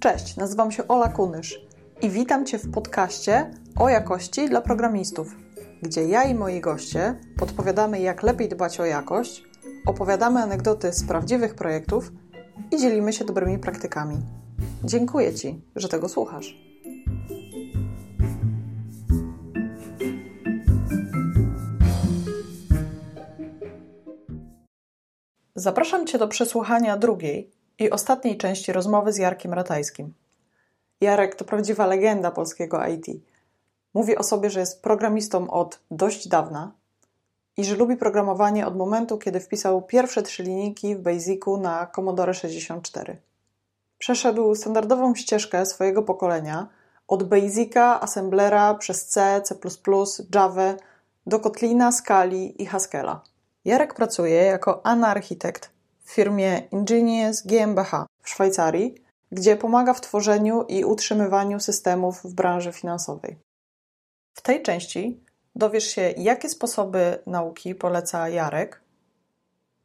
Cześć, nazywam się Ola Kunysz i witam Cię w podcaście o jakości dla programistów, gdzie ja i moi goście podpowiadamy, jak lepiej dbać o jakość, opowiadamy anegdoty z prawdziwych projektów i dzielimy się dobrymi praktykami. Dziękuję Ci, że tego słuchasz. Zapraszam Cię do przesłuchania drugiej i ostatniej części rozmowy z Jarkiem Ratajskim. Jarek to prawdziwa legenda polskiego IT. Mówi o sobie, że jest programistą od dość dawna i że lubi programowanie od momentu, kiedy wpisał pierwsze trzy linijki w Basicu na Commodore 64. Przeszedł standardową ścieżkę swojego pokolenia od Basica, Assemblera przez C, C++, Java do Kotlina, Scali i Haskella. Jarek pracuje jako anarchitekt w firmie Ingenious GmbH w Szwajcarii, gdzie pomaga w tworzeniu i utrzymywaniu systemów w branży finansowej. W tej części dowiesz się, jakie sposoby nauki poleca Jarek,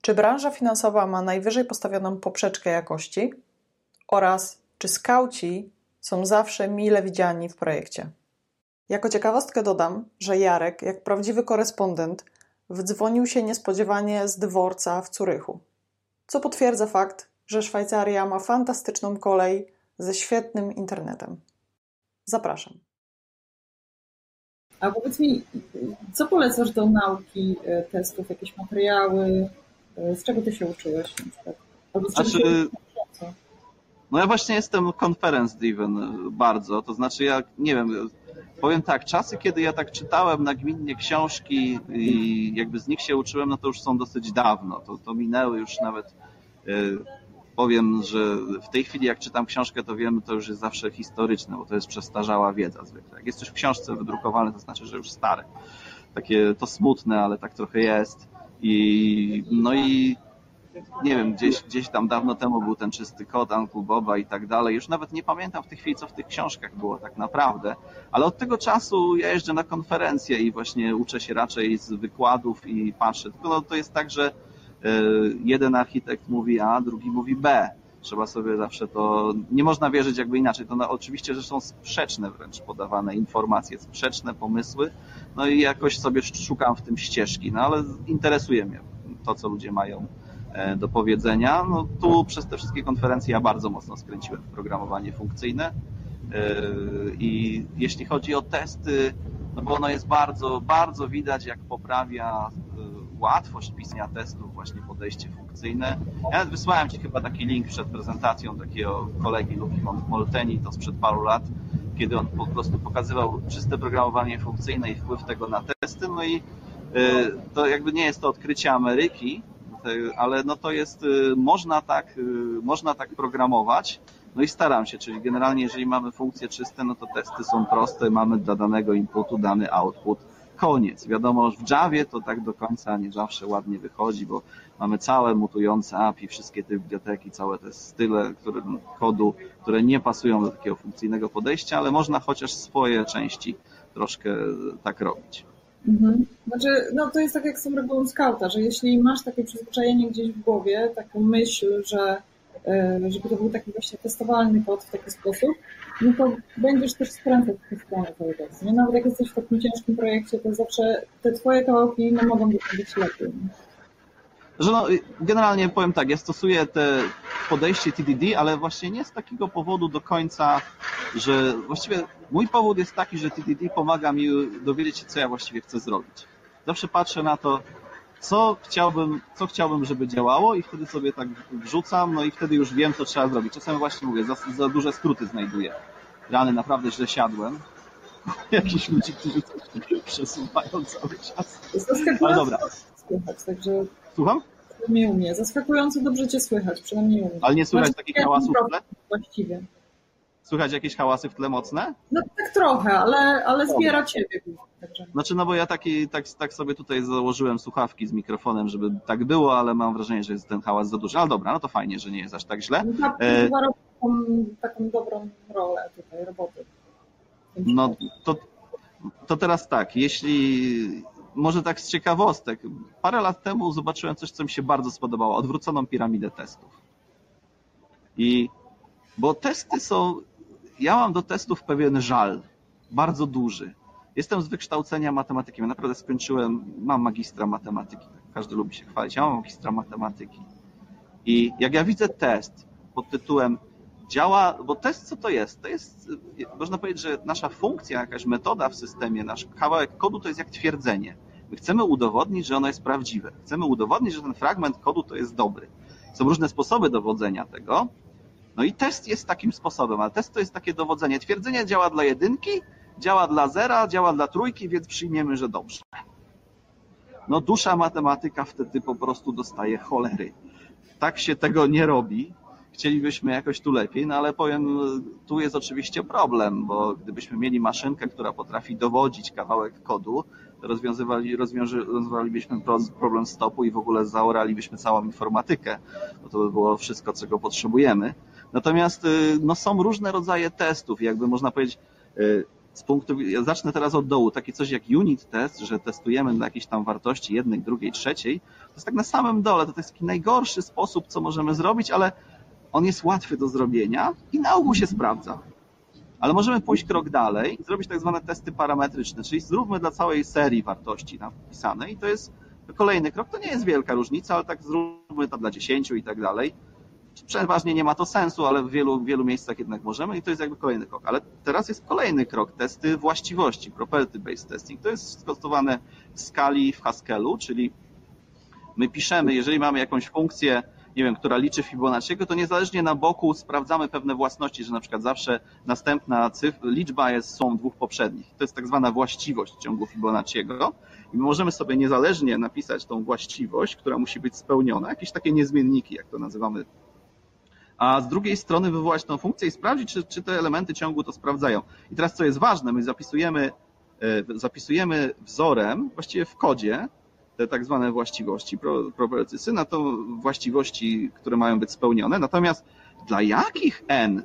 czy branża finansowa ma najwyżej postawioną poprzeczkę jakości oraz czy skauci są zawsze mile widziani w projekcie. Jako ciekawostkę dodam, że Jarek, jak prawdziwy korespondent, wdzwonił się niespodziewanie z dworca w Curychu, co potwierdza fakt, że Szwajcaria ma fantastyczną kolej ze świetnym internetem. Zapraszam. A powiedz mi, co polecasz do nauki e, testów, jakieś materiały? E, z czego ty się uczyłeś na przykład? Albo z czego Znaczy, się No ja właśnie jestem conference driven bardzo, to znaczy ja nie wiem, powiem tak, czasy kiedy ja tak czytałem nagminnie książki i jakby z nich się uczyłem, no to już są dosyć dawno, to, to minęły już nawet y, powiem, że w tej chwili jak czytam książkę, to wiem, to już jest zawsze historyczne, bo to jest przestarzała wiedza zwykle. Jak jest coś w książce wydrukowane, to znaczy, że już stare. Takie to smutne, ale tak trochę jest. I no i nie wiem, gdzieś, gdzieś tam dawno temu był ten czysty kod, Uncle Boba i tak dalej. Już nawet nie pamiętam w tej chwili, co w tych książkach było tak naprawdę, ale od tego czasu ja jeżdżę na konferencje i właśnie uczę się raczej z wykładów i patrzę. Tylko no, to jest tak, że e, jeden architekt mówi A, drugi mówi B. Trzeba sobie zawsze to. Nie można wierzyć jakby inaczej. To oczywiście, że są sprzeczne wręcz podawane informacje, sprzeczne pomysły. No i jakoś sobie szukam w tym ścieżki, no ale interesuje mnie to, co ludzie mają do powiedzenia. No tu przez te wszystkie konferencje ja bardzo mocno skręciłem w programowanie funkcyjne. E, I jeśli chodzi o testy, no bo ono jest bardzo, bardzo widać, jak poprawia e, łatwość pisania testów, właśnie podejście funkcyjne. Ja wysłałem Ci chyba taki link przed prezentacją takiego kolegi Luki Molteni, to sprzed paru lat, kiedy on po prostu pokazywał czyste programowanie funkcyjne i wpływ tego na testy, no i to jakby nie jest to odkrycie Ameryki, ale no to jest, można tak, można tak programować, no i staram się, czyli generalnie jeżeli mamy funkcje czyste, no to testy są proste, mamy dla danego inputu dany output, koniec. Wiadomo, w Javie to tak do końca nie zawsze ładnie wychodzi, bo mamy całe mutujące API, wszystkie te biblioteki, całe te style które, kodu, które nie pasują do takiego funkcyjnego podejścia, ale można chociaż swoje części troszkę tak robić. Mhm. Znaczy, no to jest tak jak z tą regułą skauta, że jeśli masz takie przyzwyczajenie gdzieś w głowie, taką myśl, że żeby to był taki właśnie testowalny kod w taki sposób, no to będziesz też skręcać w tę stronę cały czas. Nie? Nawet jak jesteś w takim ciężkim projekcie, to zawsze te twoje kawałki no, mogą być lepiej. Że no, generalnie powiem tak, ja stosuję te podejście TDD, ale właśnie nie z takiego powodu do końca, że właściwie mój powód jest taki, że TDD pomaga mi dowiedzieć się, co ja właściwie chcę zrobić. Zawsze patrzę na to, co chciałbym, co chciałbym, żeby działało i wtedy sobie tak wrzucam, no i wtedy już wiem, co trzeba zrobić. Czasem właśnie mówię, za, za duże skróty znajduję. Rany, naprawdę źle siadłem. Jakiś ludzi, którzy przesuwają cały czas. Ale dobra. Słychać, także... Słucham? Mnie. Zaskakująco dobrze cię słychać, przynajmniej u mnie. Ale nie słychać takich hałasów? Właściwie. Słychać jakieś hałasy w tle mocne? No tak trochę, ale, ale zbiera ciebie. Znaczy, no bo ja taki, tak, tak sobie tutaj założyłem słuchawki z mikrofonem, żeby tak było, ale mam wrażenie, że jest ten hałas za duży. Ale dobra, no to fajnie, że nie jest aż tak źle. No, tak, e... taką, taką dobrą rolę tutaj, roboty. No to, to teraz tak, jeśli może tak z ciekawostek, parę lat temu zobaczyłem coś, co mi się bardzo spodobało, odwróconą piramidę testów. I bo testy są. Ja mam do testów pewien żal, bardzo duży. Jestem z wykształcenia matematykiem. Ja naprawdę skończyłem, mam magistra matematyki. Każdy lubi się chwalić. Ja mam magistra matematyki. I jak ja widzę test pod tytułem działa, bo test co to jest? To jest, można powiedzieć, że nasza funkcja, jakaś metoda w systemie, nasz kawałek kodu to jest jak twierdzenie. My chcemy udowodnić, że ono jest prawdziwe. Chcemy udowodnić, że ten fragment kodu to jest dobry. Są różne sposoby dowodzenia tego. No i test jest takim sposobem, ale test to jest takie dowodzenie. Twierdzenie działa dla jedynki, działa dla zera, działa dla trójki, więc przyjmiemy, że dobrze. No dusza matematyka wtedy po prostu dostaje cholery. Tak się tego nie robi. Chcielibyśmy jakoś tu lepiej, no ale powiem, tu jest oczywiście problem, bo gdybyśmy mieli maszynkę, która potrafi dowodzić kawałek kodu, to rozwiązywali, rozwiązywalibyśmy problem stopu i w ogóle zaoralibyśmy całą informatykę, bo to by było wszystko, czego potrzebujemy. Natomiast y, no, są różne rodzaje testów, jakby można powiedzieć, y, z punktu, ja zacznę teraz od dołu, takie coś jak unit test, że testujemy dla jakiejś tam wartości jednej, drugiej, trzeciej, to jest tak na samym dole, to jest taki najgorszy sposób, co możemy zrobić, ale on jest łatwy do zrobienia i na ogół się sprawdza. Ale możemy pójść krok dalej zrobić tak zwane testy parametryczne, czyli zróbmy dla całej serii wartości napisane i to jest kolejny krok. To nie jest wielka różnica, ale tak zróbmy to dla 10 i tak dalej. Przeważnie nie ma to sensu, ale w wielu, wielu miejscach jednak możemy i to jest jakby kolejny krok. Ale teraz jest kolejny krok, testy właściwości, property-based testing. To jest skostowane w skali w Haskellu, czyli my piszemy, jeżeli mamy jakąś funkcję, nie wiem, która liczy Fibonacciego, to niezależnie na boku sprawdzamy pewne własności, że na przykład zawsze następna liczba jest sumą dwóch poprzednich. To jest tak zwana właściwość ciągu Fibonacciego i my możemy sobie niezależnie napisać tą właściwość, która musi być spełniona, jakieś takie niezmienniki, jak to nazywamy a z drugiej strony wywołać tą funkcję i sprawdzić, czy, czy te elementy ciągu to sprawdzają. I teraz co jest ważne, my zapisujemy, e, zapisujemy wzorem, właściwie w kodzie, te tak zwane właściwości propertysy, na to właściwości, które mają być spełnione. Natomiast dla jakich n,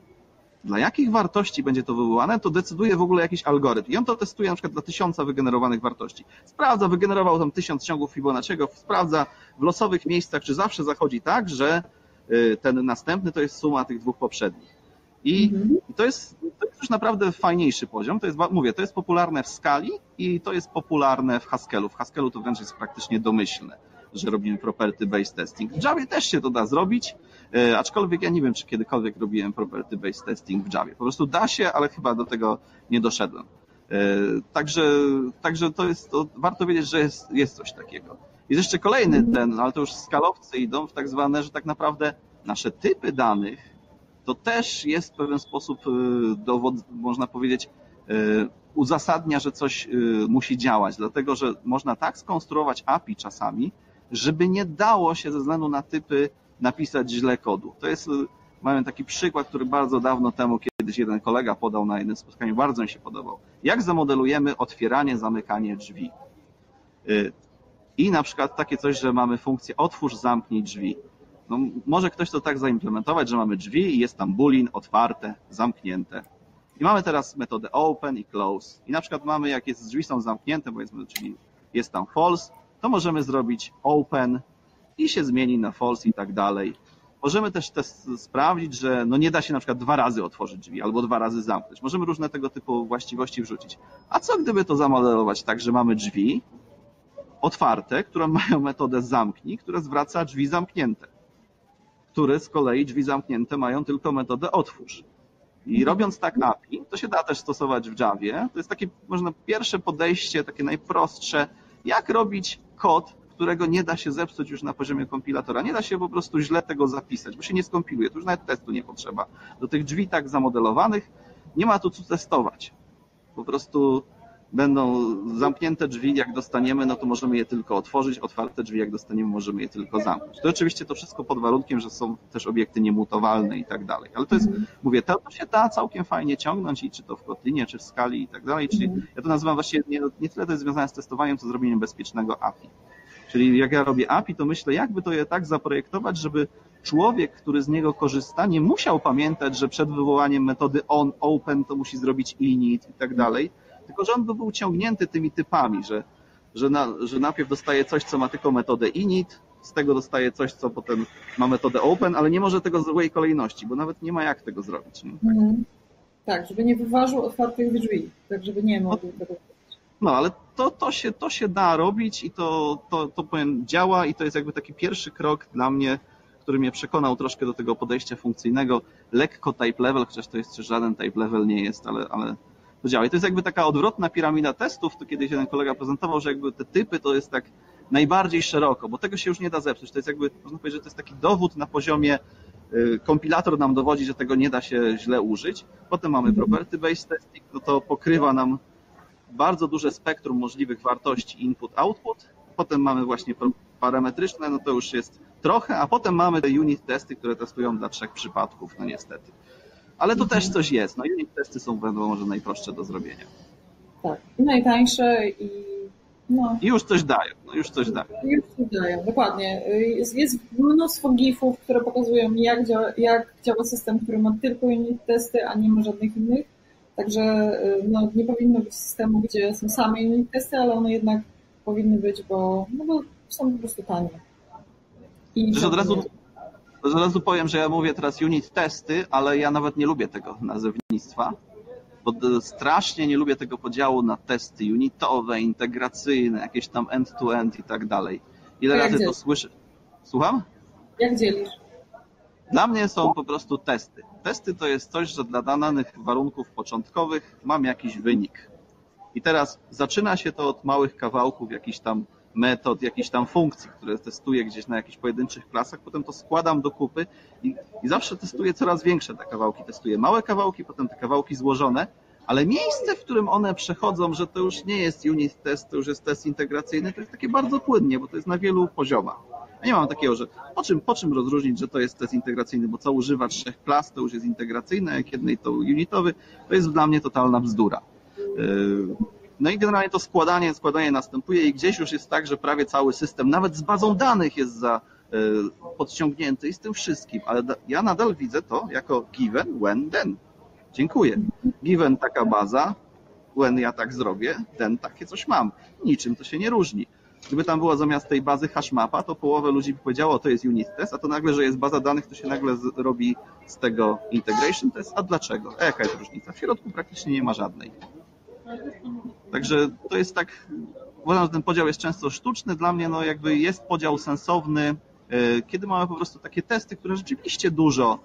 dla jakich wartości będzie to wywołane, to decyduje w ogóle jakiś algorytm. I on to testuje na przykład dla tysiąca wygenerowanych wartości. Sprawdza, wygenerował tam tysiąc ciągów Fibonacciego, sprawdza w losowych miejscach, czy zawsze zachodzi tak, że ten następny to jest suma tych dwóch poprzednich. I mhm. to, jest, to jest już naprawdę fajniejszy poziom. To jest, mówię, to jest popularne w skali i to jest popularne w Haskellu. W Haskellu to wręcz jest praktycznie domyślne, że robimy property-based testing. W Javie też się to da zrobić, e, aczkolwiek ja nie wiem, czy kiedykolwiek robiłem property-based testing w Javie. Po prostu da się, ale chyba do tego nie doszedłem. E, także, także to jest, to warto wiedzieć, że jest, jest coś takiego. Jest jeszcze kolejny ten, ale to już skalowcy idą w tak zwane, że tak naprawdę nasze typy danych to też jest w pewien sposób y, dowód, można powiedzieć, y, uzasadnia, że coś y, musi działać, dlatego że można tak skonstruować API czasami, żeby nie dało się ze względu na typy napisać źle kodu. To jest, mamy taki przykład, który bardzo dawno temu kiedyś jeden kolega podał na jednym spotkaniu, bardzo mi się podobał. Jak zamodelujemy otwieranie, zamykanie drzwi? I na przykład takie coś, że mamy funkcję otwórz, zamknij drzwi. No, może ktoś to tak zaimplementować, że mamy drzwi i jest tam boolean otwarte, zamknięte. I mamy teraz metodę open i close. I na przykład mamy, jak jest, drzwi są zamknięte, powiedzmy, czyli jest tam false, to możemy zrobić open i się zmieni na false i tak dalej. Możemy też, też sprawdzić, że no nie da się na przykład dwa razy otworzyć drzwi albo dwa razy zamknąć. Możemy różne tego typu właściwości wrzucić. A co gdyby to zamodelować tak, że mamy drzwi otwarte, które mają metodę zamknij, która zwraca drzwi zamknięte które z kolei drzwi zamknięte mają tylko metodę otwórz. I mhm. robiąc tak API, to się da też stosować w Javie. To jest takie, można pierwsze podejście, takie najprostsze, jak robić kod, którego nie da się zepsuć już na poziomie kompilatora. Nie da się po prostu źle tego zapisać, bo się nie skompiluje. To już nawet testu nie potrzeba. Do tych drzwi tak zamodelowanych nie ma tu co testować. Po prostu będą zamknięte drzwi, jak dostaniemy, no to możemy je tylko otworzyć, otwarte drzwi, jak dostaniemy, możemy je tylko zamknąć. To oczywiście to wszystko pod warunkiem, że są też obiekty niemutowalne i tak dalej. Ale to jest, mówię, to, to się da całkiem fajnie ciągnąć i czy to w Kotlinie, czy w skali i tak dalej. Czyli ja to nazywam właściwie nie, nie tyle to jest związane z testowaniem, co zrobieniem bezpiecznego API. Czyli jak ja robię API, to myślę, jakby to je tak zaprojektować, żeby człowiek, który z niego korzysta, nie musiał pamiętać, że przed wywołaniem metody on, open to musi zrobić init i tak dalej, tylko że on by był ciągnięty tymi typami, że, że, na, że najpierw dostaje coś, co ma tylko metodę init, z tego dostaje coś, co potem ma metodę open, ale nie może tego w złej kolejności, bo nawet nie ma jak tego zrobić. Nie? Mhm. Tak, żeby nie wyważył otwartych drzwi, tak żeby nie mógł no, tego no, ale to, to, się, to się da robić i to, to, to powiem, działa i to jest jakby taki pierwszy krok dla mnie, który mnie przekonał troszkę do tego podejścia funkcyjnego. Lekko type level, chociaż to jest żaden type level nie jest, ale, ale to działa. I to jest jakby taka odwrotna piramida testów. To kiedyś jeden kolega prezentował, że jakby te typy to jest tak najbardziej szeroko, bo tego się już nie da zepsuć. To jest jakby, można powiedzieć, że to jest taki dowód na poziomie y, kompilator nam dowodzi, że tego nie da się źle użyć. Potem mamy mhm. property based testing, no to pokrywa nam bardzo duże spektrum możliwych wartości input-output. Potem mamy właśnie parametryczne, no to już jest trochę, a potem mamy te unit testy, które testują dla trzech przypadków, no niestety. Ale to też coś jest. No unit testy są będą może najprostsze do zrobienia. Tak, i najtańsze i no. Już coś dają, no już coś dają. Już coś dają, dokładnie. Jest, jest mnóstwo gifów, które pokazują jak działa, jak działa system, który ma tylko unit testy, a nie ma żadnych innych. Także no, nie powinno być systemu, gdzie są same unit testy, ale one jednak powinny być, bo, no, bo są po prostu tanie. I od razu, od razu powiem, że ja mówię teraz unit testy, ale ja nawet nie lubię tego nazewnictwa, bo strasznie nie lubię tego podziału na testy unitowe, integracyjne, jakieś tam end-to-end i tak dalej. Ile razy to słyszę? Słucham? Jak dzielisz? Dla mnie są po prostu testy. Testy to jest coś, że dla danych warunków początkowych mam jakiś wynik. I teraz zaczyna się to od małych kawałków, jakichś tam metod, jakichś tam funkcji, które testuję gdzieś na jakichś pojedynczych klasach, potem to składam do kupy i, i zawsze testuję coraz większe te kawałki. Testuję małe kawałki, potem te kawałki złożone, ale miejsce, w którym one przechodzą, że to już nie jest unit test, to już jest test integracyjny, to jest takie bardzo płynnie, bo to jest na wielu poziomach. Ja nie mam takiego, że po czym, po czym rozróżnić, że to jest test integracyjny, bo co używa trzech klas, to już jest integracyjny, jak jednej to unitowy, to jest dla mnie totalna bzdura. No i generalnie to składanie, składanie następuje i gdzieś już jest tak, że prawie cały system, nawet z bazą danych jest za yy, podciągnięty i z tym wszystkim, ale ja nadal widzę to jako given, when, then. Dziękuję. Given taka baza, when ja tak zrobię, then takie coś mam. Niczym to się nie różni. Gdyby tam była zamiast tej bazy hashmapa, to połowę ludzi by powiedziało, to jest unit test, a to nagle, że jest baza danych, to się nagle robi z tego integration test. A dlaczego? A jaka jest różnica? W środku praktycznie nie ma żadnej. Także to jest tak, uważam, że ten podział jest często sztuczny. Dla mnie no jakby jest podział sensowny, e, kiedy mamy po prostu takie testy, które rzeczywiście dużo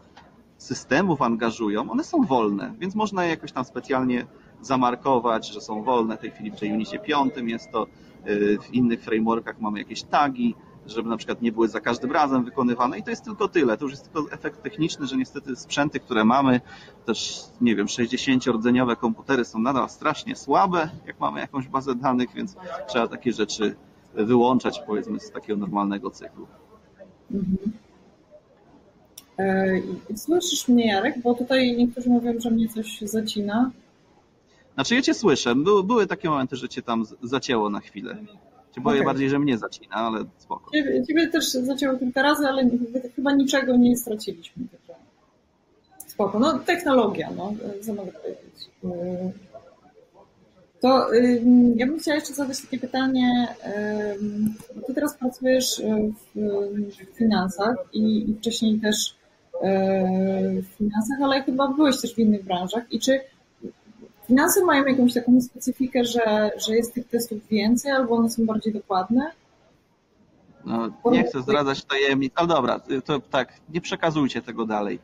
systemów angażują, one są wolne, więc można je jakoś tam specjalnie zamarkować, że są wolne. W tej chwili w JUnicie 5 jest to, y, w innych frameworkach mamy jakieś tagi, żeby na przykład nie były za każdym razem wykonywane i to jest tylko tyle. To już jest tylko efekt techniczny, że niestety sprzęty, które mamy, też nie wiem, 60-rdzeniowe komputery są nadal strasznie słabe, jak mamy jakąś bazę danych, więc trzeba takie rzeczy wyłączać powiedzmy z takiego normalnego cyklu. Mhm. E, słyszysz mnie, Jarek? Bo tutaj niektórzy mówią, że mnie coś zacina. Znaczy ja cię słyszę. Były, były takie momenty, że cię tam zacięło na chwilę. Cię boję okay. bardziej, że mnie zacina, ale spoko. Ciebie, ciebie też zacięło kilka razy, ale chyba niczego nie straciliśmy. Spoko. No technologia, no, co mogę powiedzieć. E, to ja bym chciała jeszcze zadać takie pytanie. Ty teraz pracujesz w finansach i wcześniej też w finansach, ale chyba byłeś też w innych branżach. I czy finanse mają jakąś taką specyfikę, że, że jest tych testów więcej albo one są bardziej dokładne? No, nie chcę zdradzać tajemnic, ale dobra, to tak, nie przekazujcie tego dalej.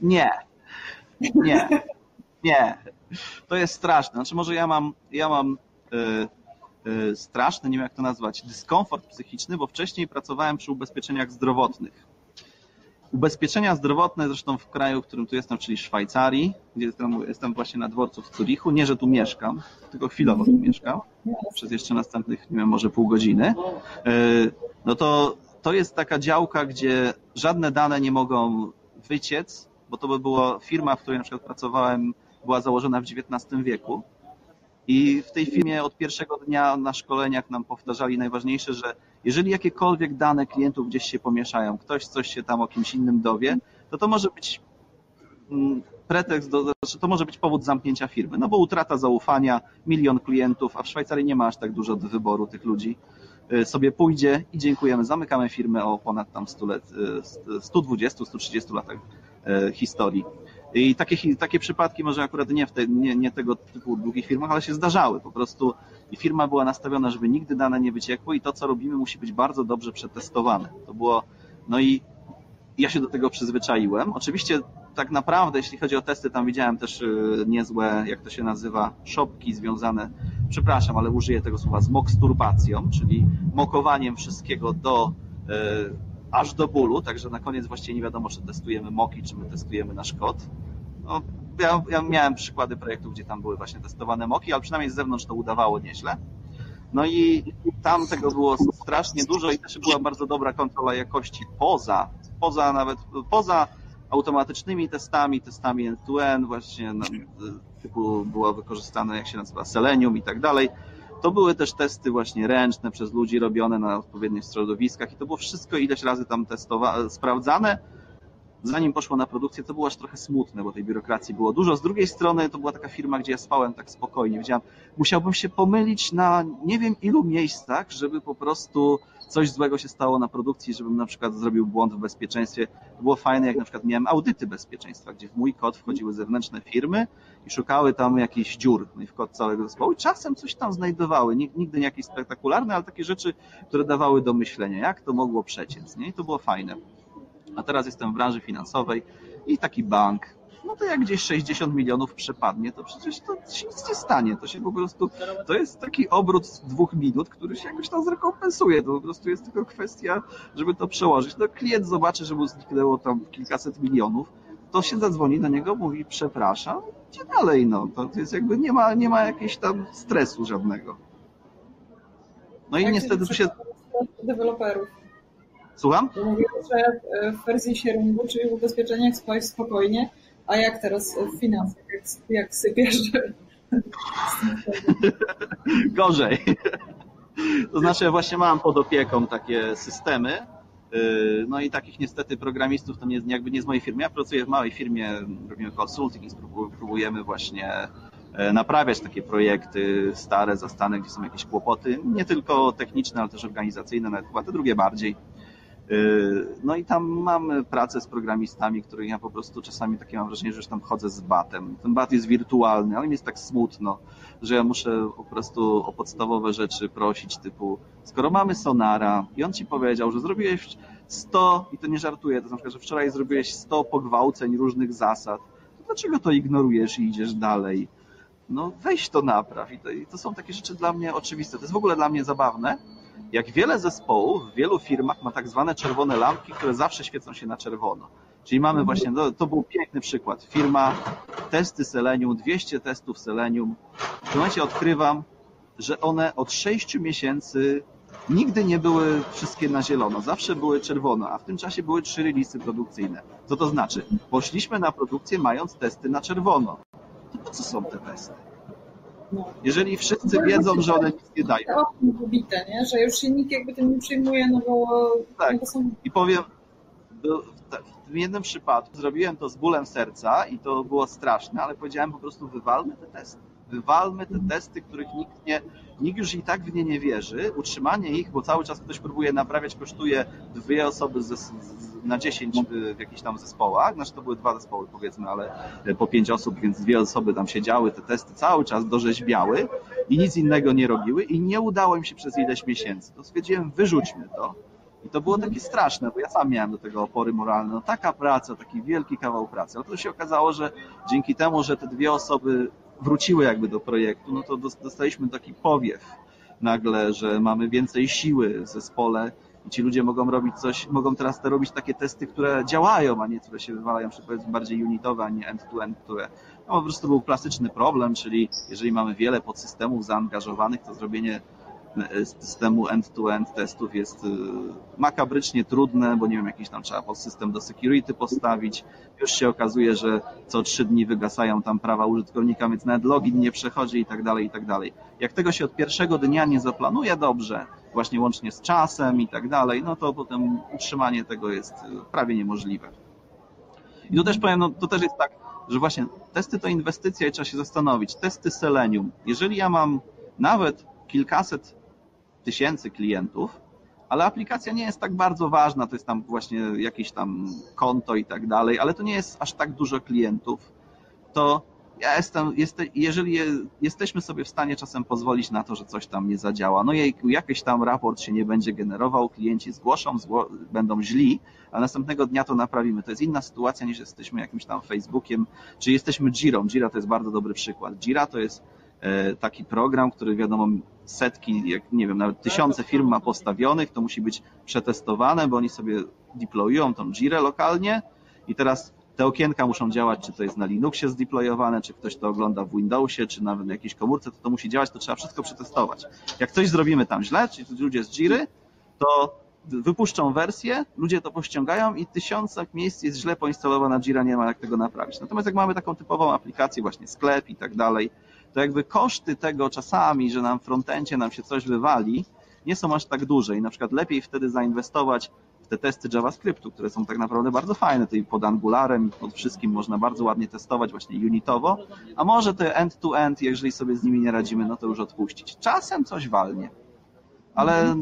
Nie. Nie. Nie. To jest straszne. Znaczy może ja mam, ja mam yy, yy, straszny, nie wiem jak to nazwać, dyskomfort psychiczny, bo wcześniej pracowałem przy ubezpieczeniach zdrowotnych. Ubezpieczenia zdrowotne, zresztą w kraju, w którym tu jestem, czyli Szwajcarii, gdzie jestem, jestem właśnie na dworcu w Zurichu. Nie, że tu mieszkam, tylko chwilowo tu mieszkam, przez jeszcze następnych, nie wiem, może pół godziny. E, no to, to jest taka działka, gdzie żadne dane nie mogą wyciec, bo to by była firma, w której na przykład pracowałem, była założona w XIX wieku. I w tej firmie od pierwszego dnia na szkoleniach nam powtarzali najważniejsze, że jeżeli jakiekolwiek dane klientów gdzieś się pomieszają, ktoś coś się tam o kimś innym dowie, to to może być mm, pretekst, do, znaczy to może być powód zamknięcia firmy, no bo utrata zaufania, milion klientów, a w Szwajcarii nie ma aż tak dużo do wyboru tych ludzi, sobie pójdzie i dziękujemy. Zamykamy firmę o ponad tam 100 lat, 120-130 latach historii. I takie, takie przypadki może akurat nie, w te, nie, nie tego typu długich firmach, ale się zdarzały. Po prostu firma była nastawiona, żeby nigdy dane nie wyciekły i to, co robimy, musi być bardzo dobrze przetestowane. To było, no i ja się do tego przyzwyczaiłem. Oczywiście tak naprawdę, jeśli chodzi o testy, tam widziałem też y, niezłe, jak to się nazywa, szopki związane, przepraszam, ale użyję tego słowa, z moksturbacją, czyli mokowaniem wszystkiego do y, aż do bólu, także na koniec właściwie nie wiadomo, czy testujemy moki, czy my testujemy nasz kod. No, ja, ja miałem przykłady projektów, gdzie tam były właśnie testowane moki, ale przynajmniej z zewnątrz to udawało nieźle. No i tam tego było strasznie dużo i też była bardzo dobra kontrola jakości poza, poza nawet, poza automatycznymi testami, testami end-to-end, właśnie no, typu było wykorzystane, jak się nazywa, Selenium i tak dalej. To były też testy właśnie ręczne przez ludzi robione na odpowiednich środowiskach i to było wszystko ileś razy tam testowane, sprawdzane. Zanim poszło na produkcję, to było aż trochę smutne, bo tej biurokracji było dużo. Z drugiej strony to była taka firma, gdzie ja spałem tak spokojnie. Wiedziałem, musiałbym się pomylić na nie wiem ilu miejscach, żeby po prostu coś złego się stało na produkcji, żebym na przykład zrobił błąd w bezpieczeństwie. Było fajne, jak na przykład miałem audyty bezpieczeństwa, gdzie w mój kod wchodziły zewnętrzne firmy i szukały tam jakichś dziur no w kod całego zespołu i czasem coś tam znajdowały. Nigdy nie jakieś spektakularne, ale takie rzeczy, które dawały do myślenia, jak to mogło przeciec. Nie? I to było fajne. A teraz jestem w branży finansowej i taki bank, no to jak gdzieś 60 milionów przepadnie, to przecież to się nic nie stanie. To się po prostu, to jest taki obrót dwóch minut, który się jakoś tam zrekompensuje. To po prostu jest tylko kwestia, żeby to przełożyć. No klient zobaczy, że mu zniknęło tam kilkaset milionów, to się zadzwoni do niego, mówi przepraszam, idzie dalej. No. To jest jakby nie ma, nie ma jakiegoś tam stresu żadnego. No i Jak niestety tu się... Deweloperów. Słucham? Mówię, że w wersji sharingu, czyli w ubezpieczeniach spałeś spokojnie, a jak teraz w finansach, jak, jak sypiesz? Gorzej. To znaczy, ja właśnie mam pod opieką takie systemy, y, no i takich niestety programistów to nie, jakby nie z mojej firmy. Ja pracuję w małej firmie, robimy consulting i próbujemy właśnie e, naprawiać takie projekty stare, zastane, gdzie są jakieś kłopoty, nie tylko techniczne, ale też organizacyjne, nawet chyba te drugie bardziej. Yy, no i tam mamy pracę z programistami, których ja po prostu czasami takie mam wrażenie, że już tam chodzę z batem. Ten bat jest wirtualny, ale mi jest tak smutno, że ja muszę po prostu o podstawowe rzeczy prosić, typu skoro mamy Sonara i on ci powiedział, że zrobiłeś 100, i to nie żartuję, to znaczy, że wczoraj zrobiłeś 100 pogwałceń różnych zasad, to dlaczego to ignorujesz i idziesz dalej? No weź to napraw. I to, i to są takie rzeczy dla mnie oczywiste. To jest w ogóle dla mnie zabawne, jak wiele zespołów w wielu firmach ma tak zwane czerwone lampki, które zawsze świecą się na czerwono. Czyli mamy mhm. właśnie, to, to był piękny przykład. Firma, testy Selenium, 200 testów Selenium. W tym momencie odkrywam, że one od 6 miesięcy nigdy nie były wszystkie na zielono, zawsze były czerwono, a w tym czasie były trzy releasy produkcyjne. Co to znaczy? Poszliśmy na produkcję mając testy na czerwono. To po co są te testy? No. Jeżeli wszyscy no, wiedzą, że one nic nie dają. Pobite, nie? że już się nikt jakby tym nie przyjmuje, no bo... Tak, no są... i powiem, w tym jednym przypadku zrobiłem to z bólem serca i to było straszne, ale powiedziałem po prostu wywalmy te testy. Wywalmy te testy, których nikt nie, nikt już i tak w nie nie wierzy. Utrzymanie ich, bo cały czas ktoś próbuje naprawiać, kosztuje dwie osoby z, z, na 10 w jakichś tam zespołach. Znaczy to były dwa zespoły powiedzmy, ale po pięć osób, więc dwie osoby tam siedziały, te testy cały czas dorzeźbiały i nic innego nie robiły i nie udało im się przez ileś miesięcy. To stwierdziłem, wyrzućmy to. I to było takie straszne, bo ja sam miałem do tego opory moralne. No taka praca, taki wielki kawał pracy. Ale to się okazało, że dzięki temu, że te dwie osoby wróciły jakby do projektu, no to dostaliśmy taki powiew nagle, że mamy więcej siły w zespole i ci ludzie mogą robić coś, mogą teraz te robić takie testy, które działają, a nie które się wywalają, czy powiedzmy bardziej unitowe, a nie end-to-end, które no, po prostu był klasyczny problem, czyli jeżeli mamy wiele podsystemów zaangażowanych, to zrobienie systemu end-to-end testów jest y, makabrycznie trudne, bo nie wiem, jakiś tam trzeba podsystem do security postawić. Już się okazuje, że co trzy dni wygasają tam prawa użytkownika, więc nawet login nie przechodzi i tak dalej, i tak dalej. Jak tego się od pierwszego dnia nie zaplanuje dobrze, właśnie łącznie z czasem i tak dalej, no to potem utrzymanie tego jest y, prawie niemożliwe. I tu też powiem, no to też jest tak, że właśnie testy to inwestycja i trzeba się zastanowić. Testy Selenium. Jeżeli ja mam nawet kilkaset tysięcy klientów, ale aplikacja nie jest tak bardzo ważna, to jest tam właśnie jakieś tam konto i tak dalej, ale to nie jest aż tak dużo klientów, to ja jestem, jest, jeżeli jesteśmy sobie w stanie czasem pozwolić na to, że coś tam nie zadziała, no jejku, jakiś tam raport się nie będzie generował, klienci zgłoszą, zgło będą źli, a następnego dnia to naprawimy. To jest inna sytuacja niż jesteśmy jakimś tam Facebookiem, czy jesteśmy Jirą. Jira to jest bardzo dobry przykład. Jira to jest taki program, który wiadomo setki, jak nie wiem, nawet tysiące firm ma postawionych, to musi być przetestowane, bo oni sobie deployują tą Jirę lokalnie i teraz te okienka muszą działać, czy to jest na Linuxie zdeployowane, czy ktoś to ogląda w Windowsie, czy nawet na jakiejś komórce, to to musi działać, to trzeba wszystko przetestować. Jak coś zrobimy tam źle, czyli ludzie z Jiry, to wypuszczą wersję, ludzie to pościągają i tysiące miejsc jest źle poinstalowana Jira, nie ma jak tego naprawić. Natomiast jak mamy taką typową aplikację, właśnie sklep i tak dalej, to jakby koszty tego czasami, że nam w frontencie nam się coś wywali, nie są aż tak duże i na przykład lepiej wtedy zainwestować te testy JavaScriptu, które są tak naprawdę bardzo fajne, tutaj pod Angularem pod wszystkim można bardzo ładnie testować właśnie unitowo, a może te end-to-end, -end, jeżeli sobie z nimi nie radzimy, no to już odpuścić. Czasem coś walnie, ale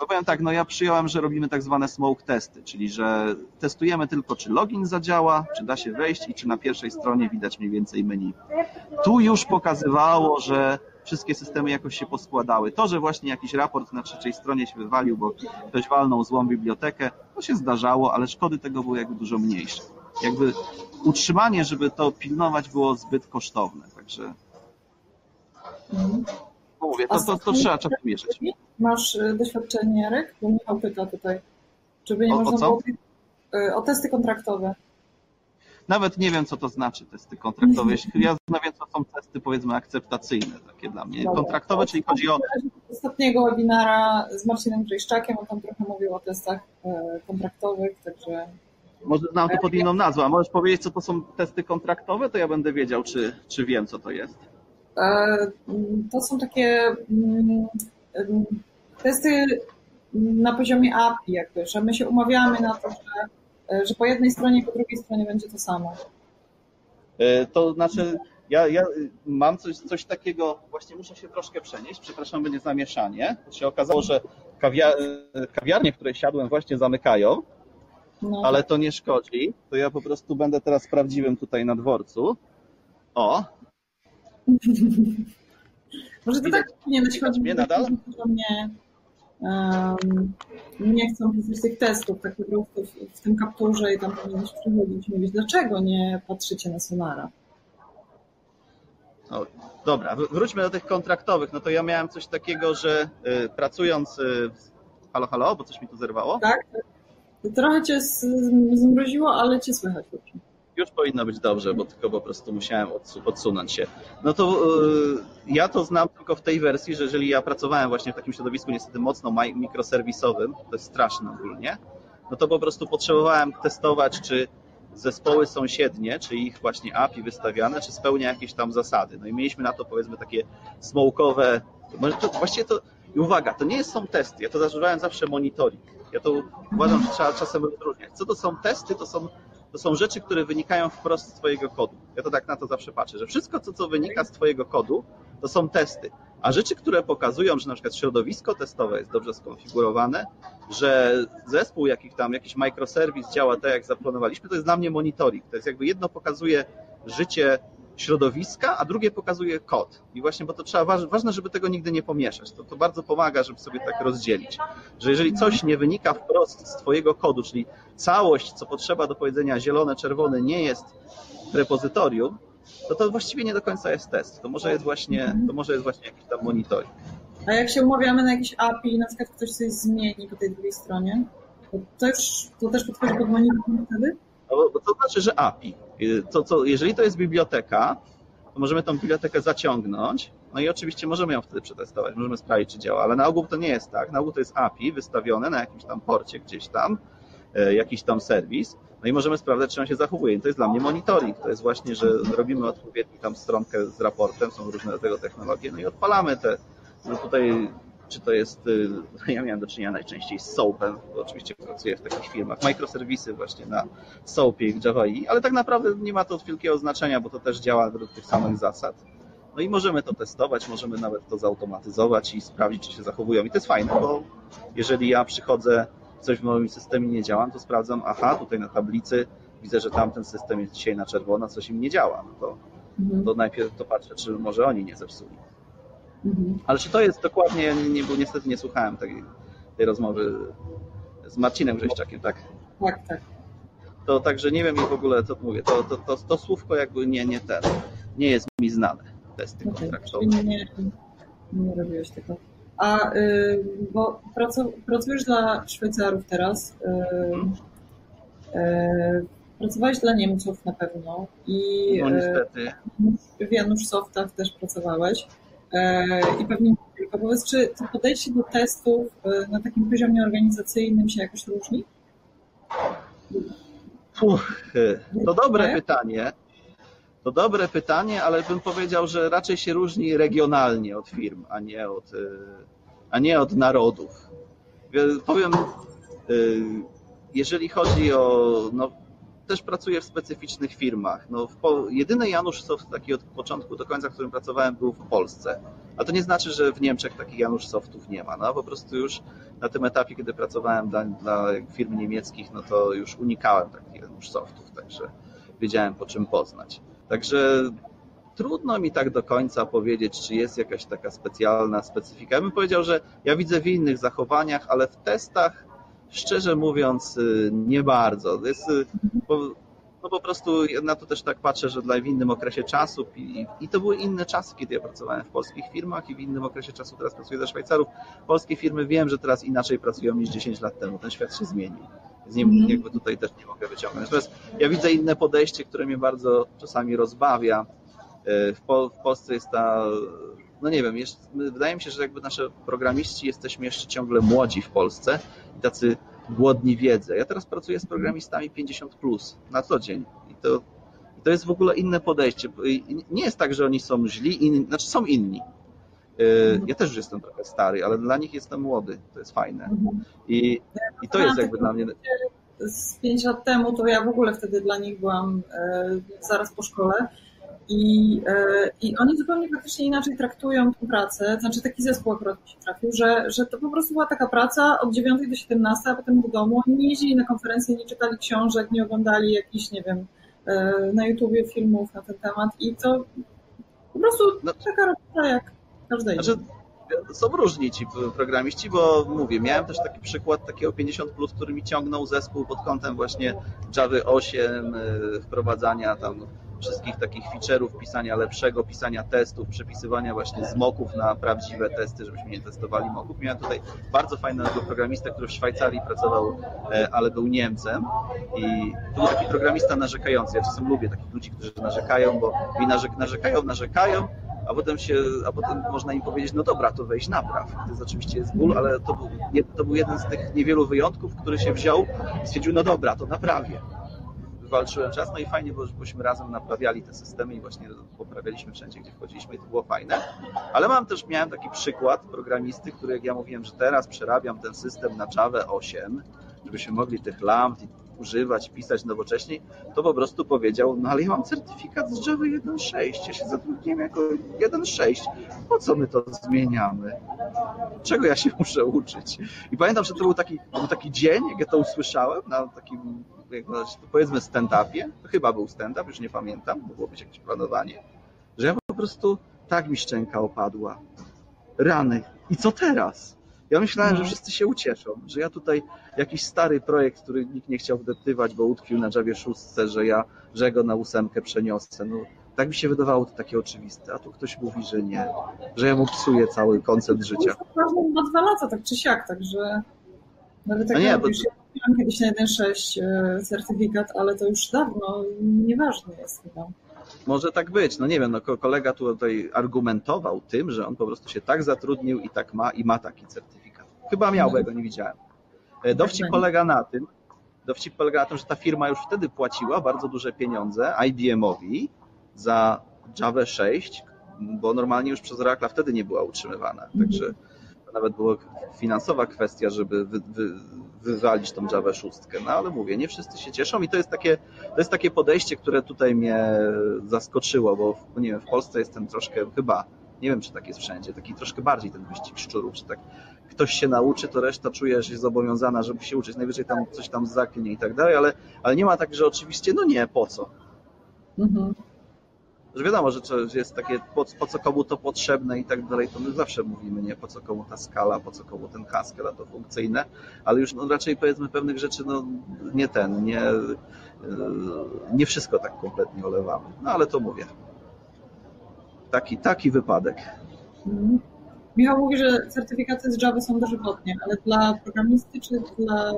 no powiem tak, no ja przyjąłem, że robimy tak zwane smoke testy, czyli że testujemy tylko, czy login zadziała, czy da się wejść i czy na pierwszej stronie widać mniej więcej menu. Tu już pokazywało, że wszystkie systemy jakoś się poskładały. To, że właśnie jakiś raport na trzeciej stronie się wywalił, bo ktoś walnął złą bibliotekę, to się zdarzało, ale szkody tego były jakby dużo mniejsze. Jakby utrzymanie, żeby to pilnować było zbyt kosztowne, także no mówię, to, to, to trzeba czasem mierzyć. Masz y, doświadczenie, Jarek? Bo Michał pyta tutaj. Czy by nie o, można o było... Y, o testy kontraktowe. Nawet nie wiem, co to znaczy testy kontraktowe. Ja wiem, co są testy, powiedzmy, akceptacyjne takie dla mnie. Kontraktowe, czyli chodzi o... Ostatniego webinara z Marcinem Grejszczakiem, on tam trochę mówił o testach y, kontraktowych, także... Może znam to pod inną nazwą, a możesz powiedzieć, co to są testy kontraktowe, to ja będę wiedział, czy, czy wiem, co to jest. E, to są takie mm, testy na poziomie API, jakby, że my się umawiamy na to, że, że po jednej stronie i po drugiej stronie będzie to samo. E, to znaczy, ja, ja mam coś, coś takiego, właśnie muszę się troszkę przenieść, przepraszam, będzie zamieszanie. To się okazało, że kawia, kawiarnie, w której siadłem, właśnie zamykają, no. ale to nie szkodzi. To ja po prostu będę teraz prawdziwym tutaj na dworcu. O, może to tak nie być, chodzi mnie nadal? mnie um, nie chcą pisać tych testów, tak po prostu w, w tym kapturze i tam powinieneś przychodzić i mówić, dlaczego nie patrzycie na Sonara? No, dobra, wróćmy do tych kontraktowych. No to ja miałem coś takiego, że y, pracując. Y, halo, halo, bo coś mi tu zerwało? Tak. Trochę cię zmroziło, ale cię słychać. Dobrze już powinno być dobrze, bo tylko po prostu musiałem odsunąć się. No to yy, ja to znam tylko w tej wersji, że jeżeli ja pracowałem właśnie w takim środowisku niestety mocno mikroserwisowym, to jest straszne ogólnie, no to po prostu potrzebowałem testować, czy zespoły sąsiednie, czy ich właśnie API wystawiane, czy spełnia jakieś tam zasady. No i mieliśmy na to powiedzmy takie smoke'owe, to, właściwie to, i uwaga, to nie są testy, ja to zażywałem zawsze monitoring. Ja to uważam, że trzeba czasem rozróżniać. Co to są testy, to są to są rzeczy, które wynikają wprost z Twojego kodu. Ja to tak na to zawsze patrzę, że wszystko, co, co wynika z Twojego kodu, to są testy. A rzeczy, które pokazują, że na przykład środowisko testowe jest dobrze skonfigurowane, że zespół jakich tam, jakiś microservice działa tak, jak zaplanowaliśmy, to jest dla mnie monitoring. To jest jakby jedno pokazuje życie środowiska, a drugie pokazuje kod. I właśnie, bo to trzeba, ważne, żeby tego nigdy nie pomieszać. To, to bardzo pomaga, żeby sobie tak rozdzielić. Że jeżeli coś nie wynika wprost z Twojego kodu, czyli całość, co potrzeba do powiedzenia zielone, czerwone, nie jest w repozytorium, to to właściwie nie do końca jest test. To może jest właśnie, to może jest właśnie jakiś tam monitoring. A jak się umawiamy na jakieś API na przykład ktoś coś zmieni po tej drugiej stronie, to też, to też podchodzi pod monitoring wtedy? No, bo to znaczy, że API. To, co, jeżeli to jest biblioteka, to możemy tą bibliotekę zaciągnąć, no i oczywiście możemy ją wtedy przetestować, możemy sprawdzić, czy działa, ale na ogół to nie jest tak. Na ogół to jest API wystawione na jakimś tam porcie gdzieś tam, e, jakiś tam serwis, no i możemy sprawdzać, czy on się zachowuje. I to jest dla mnie monitoring. To jest właśnie, że robimy odpowiedni tam stronkę z raportem, są różne tego technologie, no i odpalamy te, no tutaj czy to jest, y, ja miałem do czynienia najczęściej z SOAPem, bo oczywiście pracuję w takich firmach, microserwisy właśnie na SOAPie i Java ale tak naprawdę nie ma to wielkiego znaczenia, bo to też działa według tych samych zasad. No i możemy to testować, możemy nawet to zautomatyzować i sprawdzić, czy się zachowują. I to jest fajne, bo jeżeli ja przychodzę, coś w moim systemie nie działa, to sprawdzam, aha, tutaj na tablicy widzę, że tamten system jest dzisiaj na czerwono, coś im nie działa. No to, mhm. to najpierw to patrzę, czy może oni nie zepsuli. Mhm. Ale czy to jest dokładnie, nie, bo niestety nie słuchałem tej, tej rozmowy z Marcinem Grześciakiem, tak? Tak, tak. To także nie wiem w ogóle, co mówię. To, to, to, to słówko jakby nie, nie ten, nie jest mi znane. Testy okay, kontraktowe. Nie, nie, nie robiłeś tego. A y, bo pracujesz dla Szwajcarów teraz. Y, y, pracowałeś dla Niemców na pewno i no, niestety. w Janusz Softach też pracowałeś. I pewnie nie tylko. Powiedz, czy to podejście do testów na takim poziomie organizacyjnym się jakoś różni? Uch, to dobre pytanie. To dobre pytanie, ale bym powiedział, że raczej się różni regionalnie od firm, a nie od, e, a nie od narodów. Powiem, e, jeżeli chodzi o. No, też pracuję w specyficznych firmach. No, w jedyny Janusz Soft taki od początku do końca, w którym pracowałem, był w Polsce. A to nie znaczy, że w Niemczech takich Janusz Softów nie ma. No, po prostu już na tym etapie, kiedy pracowałem dla, dla firm niemieckich, no to już unikałem takich Janusz Softów, także wiedziałem po czym poznać. Także trudno mi tak do końca powiedzieć, czy jest jakaś taka specjalna specyfika. Ja bym powiedział, że ja widzę w innych zachowaniach, ale w testach, szczerze mówiąc, y, nie bardzo. Jest, y, no po prostu na to też tak patrzę, że dla w innym okresie czasu i, i to były inne czasy, kiedy ja pracowałem w polskich firmach i w innym okresie czasu teraz pracuję dla Szwajcarów. Polskie firmy wiem, że teraz inaczej pracują niż 10 lat temu. Ten świat się zmienił. Z nim mm. jakby tutaj też nie mogę wyciągnąć. Natomiast ja widzę inne podejście, które mnie bardzo czasami rozbawia. E, w, w Polsce jest ta, no nie wiem, jest, wydaje mi się, że jakby nasze programiści jesteśmy jeszcze ciągle młodzi w Polsce i tacy głodni wiedzy. Ja teraz pracuję z programistami 50 plus na co dzień i to, i to jest w ogóle inne podejście. Nie jest tak, że oni są źli, inni, znaczy są inni. E, ja też już jestem trochę stary, ale dla nich jestem młody. To jest fajne. Mhm. I, i to jest jakby dla mnie. Z pięć lat temu to ja w ogóle wtedy dla nich byłam e, zaraz po szkole. I, e, I oni zupełnie faktycznie inaczej traktują tę pracę. Znaczy taki zespół akurat mi się trafił, że, że to po prostu była taka praca od 9 do 17, a potem do domu. Oni nie jeździli na konferencje, nie czytali książek, nie oglądali jakichś, nie wiem, na YouTubie filmów na ten temat. I to po prostu no. taka robota jak Każdej. Znaczy, są różni ci programiści, bo mówię, miałem też taki przykład takiego 50, plus, który mi ciągnął zespół pod kątem właśnie Java 8, y, wprowadzania tam wszystkich takich feature'ów, pisania lepszego, pisania testów, przepisywania właśnie z moków na prawdziwe testy, żebyśmy nie testowali moków. Miałem tutaj bardzo fajnego programistę, który w Szwajcarii pracował, e, ale był Niemcem i to był taki programista narzekający. Ja czasem lubię takich ludzi, którzy narzekają, bo mi narzekają, narzekają, a potem się, a potem można im powiedzieć, no dobra, to weź napraw. To jest oczywiście jest ból, ale to był, to był jeden z tych niewielu wyjątków, który się wziął i stwierdził, no dobra, to naprawię. Wywalczyłem czas, no i fajnie, bo bośmy razem naprawiali te systemy i właśnie poprawialiśmy wszędzie, gdzie wchodziliśmy i to było fajne. Ale mam też, miałem taki przykład programisty, który jak ja mówiłem, że teraz przerabiam ten system na Java 8, żebyśmy mogli tych lamp używać, pisać nowocześnie, to po prostu powiedział, no ale ja mam certyfikat z Java 1.6, ja się zatrudniłem jako 1.6, po co my to zmieniamy? Czego ja się muszę uczyć? I pamiętam, że to był taki, to był taki dzień, jak ja to usłyszałem na takim, powiedzmy stand-upie, to chyba był stand-up, już nie pamiętam, mogło być jakieś planowanie, że ja po prostu tak mi szczęka opadła. Rany. I co teraz? Ja myślałem, no. że wszyscy się ucieszą, że ja tutaj jakiś stary projekt, który nikt nie chciał wdeptywać, bo utkwił na Javie 6, że ja że go na ósemkę przeniosę. No, tak mi się wydawało to takie oczywiste, a tu ktoś mówi, że nie, że ja mu psuję cały koncept życia. To jest na dwa lata, tak czy siak, także nawet jak nie, mówisz, to... ja miałam kiedyś na 1.6 e, certyfikat, ale to już dawno nieważne jest chyba. Może tak być, no nie wiem, no kolega tutaj argumentował tym, że on po prostu się tak zatrudnił i tak ma i ma taki certyfikat. Chyba miał, bo ja go nie widziałem. E, dowcip polega na tym, dowcip polega na tym, że ta firma już wtedy płaciła bardzo duże pieniądze IBM-owi za Java 6, bo normalnie już przez Oracle wtedy nie była utrzymywana. Także nawet była finansowa kwestia, żeby wy, wy, wywalić tą Java 6. No ale mówię, nie wszyscy się cieszą i to jest takie, to jest takie podejście, które tutaj mnie zaskoczyło, bo nie wiem, w Polsce jestem troszkę chyba, nie wiem czy tak jest wszędzie, taki troszkę bardziej ten wyścig szczurów, czy tak ktoś się nauczy, to reszta czuje się zobowiązana, żeby się uczyć, najwyżej tam coś tam zaklinie i tak dalej, ale, ale nie ma tak, że oczywiście, no nie, po co? Mhm że wiadomo, że jest takie, po, po, co komu to potrzebne i tak dalej, to my zawsze mówimy, nie, po co komu ta skala, po co komu ten Haskell, a to funkcyjne, ale już no, raczej powiedzmy pewnych rzeczy, no nie ten, nie, nie wszystko tak kompletnie olewamy. No ale to mówię. Taki, taki wypadek. Mhm. Michał mówi, że certyfikaty z Java są dożywotnie, ale dla programisty czy dla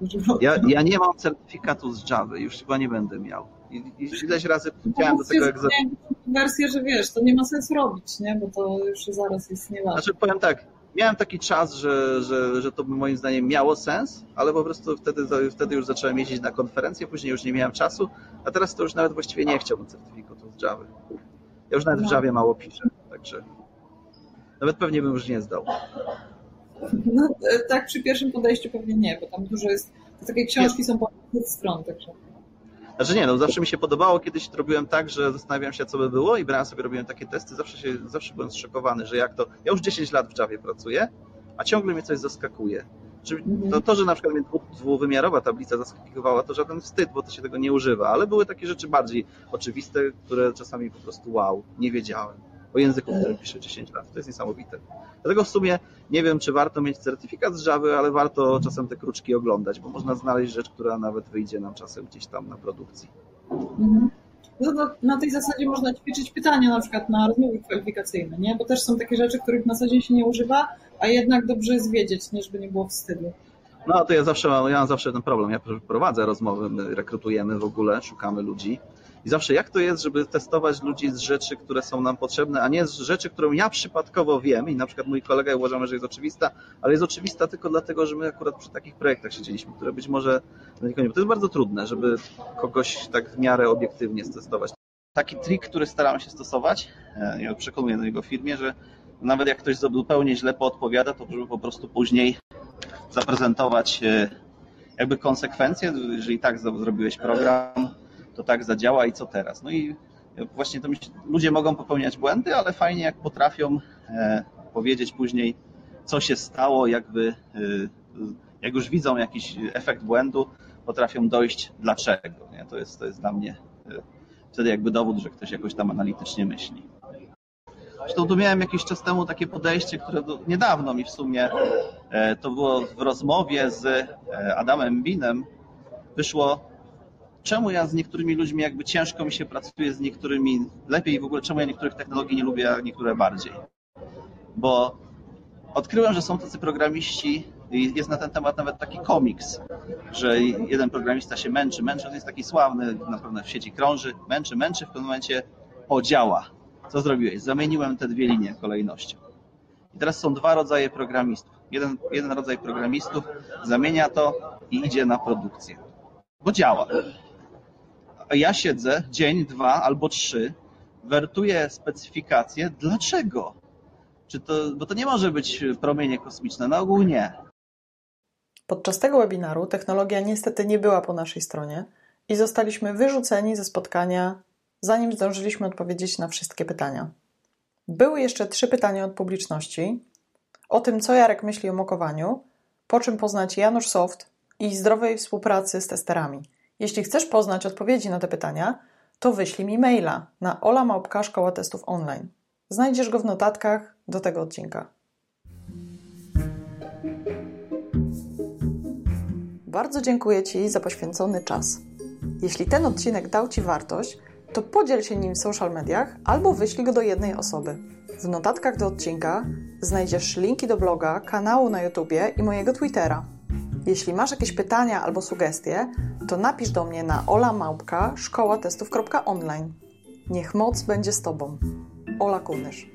Java? Ja, ja nie mam certyfikatu z Java, już chyba nie będę miał. I, i ileś razy powiedziałem do tego egzaminu. wersję, że wiesz, to nie ma sensu robić, nie? Bo to już zaraz jest nieważne. Znaczy powiem tak, miałem taki czas, że, że, że to by moim zdaniem miało sens, ale po prostu wtedy, wtedy już zacząłem jeździć na konferencje, później już nie miałem czasu, a teraz to już nawet właściwie nie chciałbym certyfikatu z Java. Ja już nawet w no. Javie mało piszę, także nawet pewnie bym już nie zdał. No tak przy pierwszym podejściu pewnie nie, bo tam dużo jest, takie książki są po stron, także... Znaczy nie, no zawsze mi się podobało, kiedyś robiłem tak, że zastanawiałem się, co by było i brałem sobie, robiłem takie testy, zawsze się, zawsze byłem zszokowany, że jak to, ja już 10 lat w Javie pracuję, a ciągle mnie coś zaskakuje. Czyli mhm. to, to, że na przykład mnie dwuwymiarowa tablica zaskakiwała, to żaden wstyd, bo to się tego nie używa, ale były takie rzeczy bardziej oczywiste, które czasami po prostu wow, nie wiedziałem o języku, który piszę 10 lat. To jest niesamowite. Dlatego w sumie nie wiem, czy warto mieć certyfikat z Java, ale warto czasem te kruczki oglądać, bo można znaleźć rzecz, która nawet wyjdzie nam czasem gdzieś tam na produkcji. Mhm. No, no, na tej zasadzie można ćwiczyć pytania na przykład na rozmowy kwalifikacyjne, nie? Bo też są takie rzeczy, których na co dzień się nie używa, a jednak dobrze jest wiedzieć, nie? żeby nie było wstydu. No to ja zawsze mam, ja mam zawsze ten problem. Ja prowadzę rozmowy, my rekrutujemy w ogóle, szukamy ludzi i zawsze jak to jest, żeby testować ludzi z rzeczy, które są nam potrzebne, a nie z rzeczy, którą ja przypadkowo wiem i na przykład mój kolega uważamy, że jest oczywista, ale jest oczywista tylko dlatego, że my akurat przy takich projektach siedzieliśmy, które być może no to jest bardzo trudne, żeby kogoś tak w miarę obiektywnie stestować. Taki trik, który starałem się stosować, e, ja przekonuję do niego firmie, że nawet jak ktoś zupełnie źle podpowiada, to żeby po prostu później zaprezentować e, jakby konsekwencje, jeżeli tak zrobiłeś program, to tak zadziała i co teraz. No i właśnie to ludzie mogą popełniać błędy, ale fajnie jak potrafią e, powiedzieć później, co się stało, jakby e, jak już widzą jakiś efekt błędu, potrafią dojść dlaczego. Nie? To, jest, to jest dla mnie e, wtedy jakby dowód, że ktoś jakoś tam analitycznie myśli. Zresztą tu miałem jakiś czas temu takie podejście, które niedawno mi w sumie, to było w rozmowie z Adamem Binem, wyszło czemu ja z niektórymi ludźmi jakby ciężko mi się pracuje, z niektórymi lepiej i w ogóle czemu ja niektórych technologii nie lubię, a niektóre bardziej. Bo odkryłem, że są tacy programiści i jest na ten temat nawet taki komiks, że jeden programista się męczy, męczy, on jest taki sławny, na pewno w sieci krąży, męczy, męczy, w pewnym momencie podziała. Co zrobiłeś? Zamieniłem te dwie linie kolejnością. I teraz są dwa rodzaje programistów. Jeden, jeden rodzaj programistów zamienia to i idzie na produkcję. Bo działa ja siedzę dzień, dwa albo trzy, wertuję specyfikację. Dlaczego? Czy to, bo to nie może być promienie kosmiczne, na ogół nie. Podczas tego webinaru technologia niestety nie była po naszej stronie i zostaliśmy wyrzuceni ze spotkania, zanim zdążyliśmy odpowiedzieć na wszystkie pytania. Były jeszcze trzy pytania od publiczności o tym, co Jarek myśli o mokowaniu, po czym poznać Janusz Soft i zdrowej współpracy z testerami – jeśli chcesz poznać odpowiedzi na te pytania, to wyślij mi maila na olamałpka testów online. Znajdziesz go w notatkach do tego odcinka. Bardzo dziękuję Ci za poświęcony czas. Jeśli ten odcinek dał Ci wartość, to podziel się nim w social mediach albo wyślij go do jednej osoby. W notatkach do odcinka znajdziesz linki do bloga, kanału na YouTubie i mojego Twittera. Jeśli masz jakieś pytania albo sugestie, to napisz do mnie na olamałpka szkołatestów.online. Niech moc będzie z Tobą. Ola Kunysz.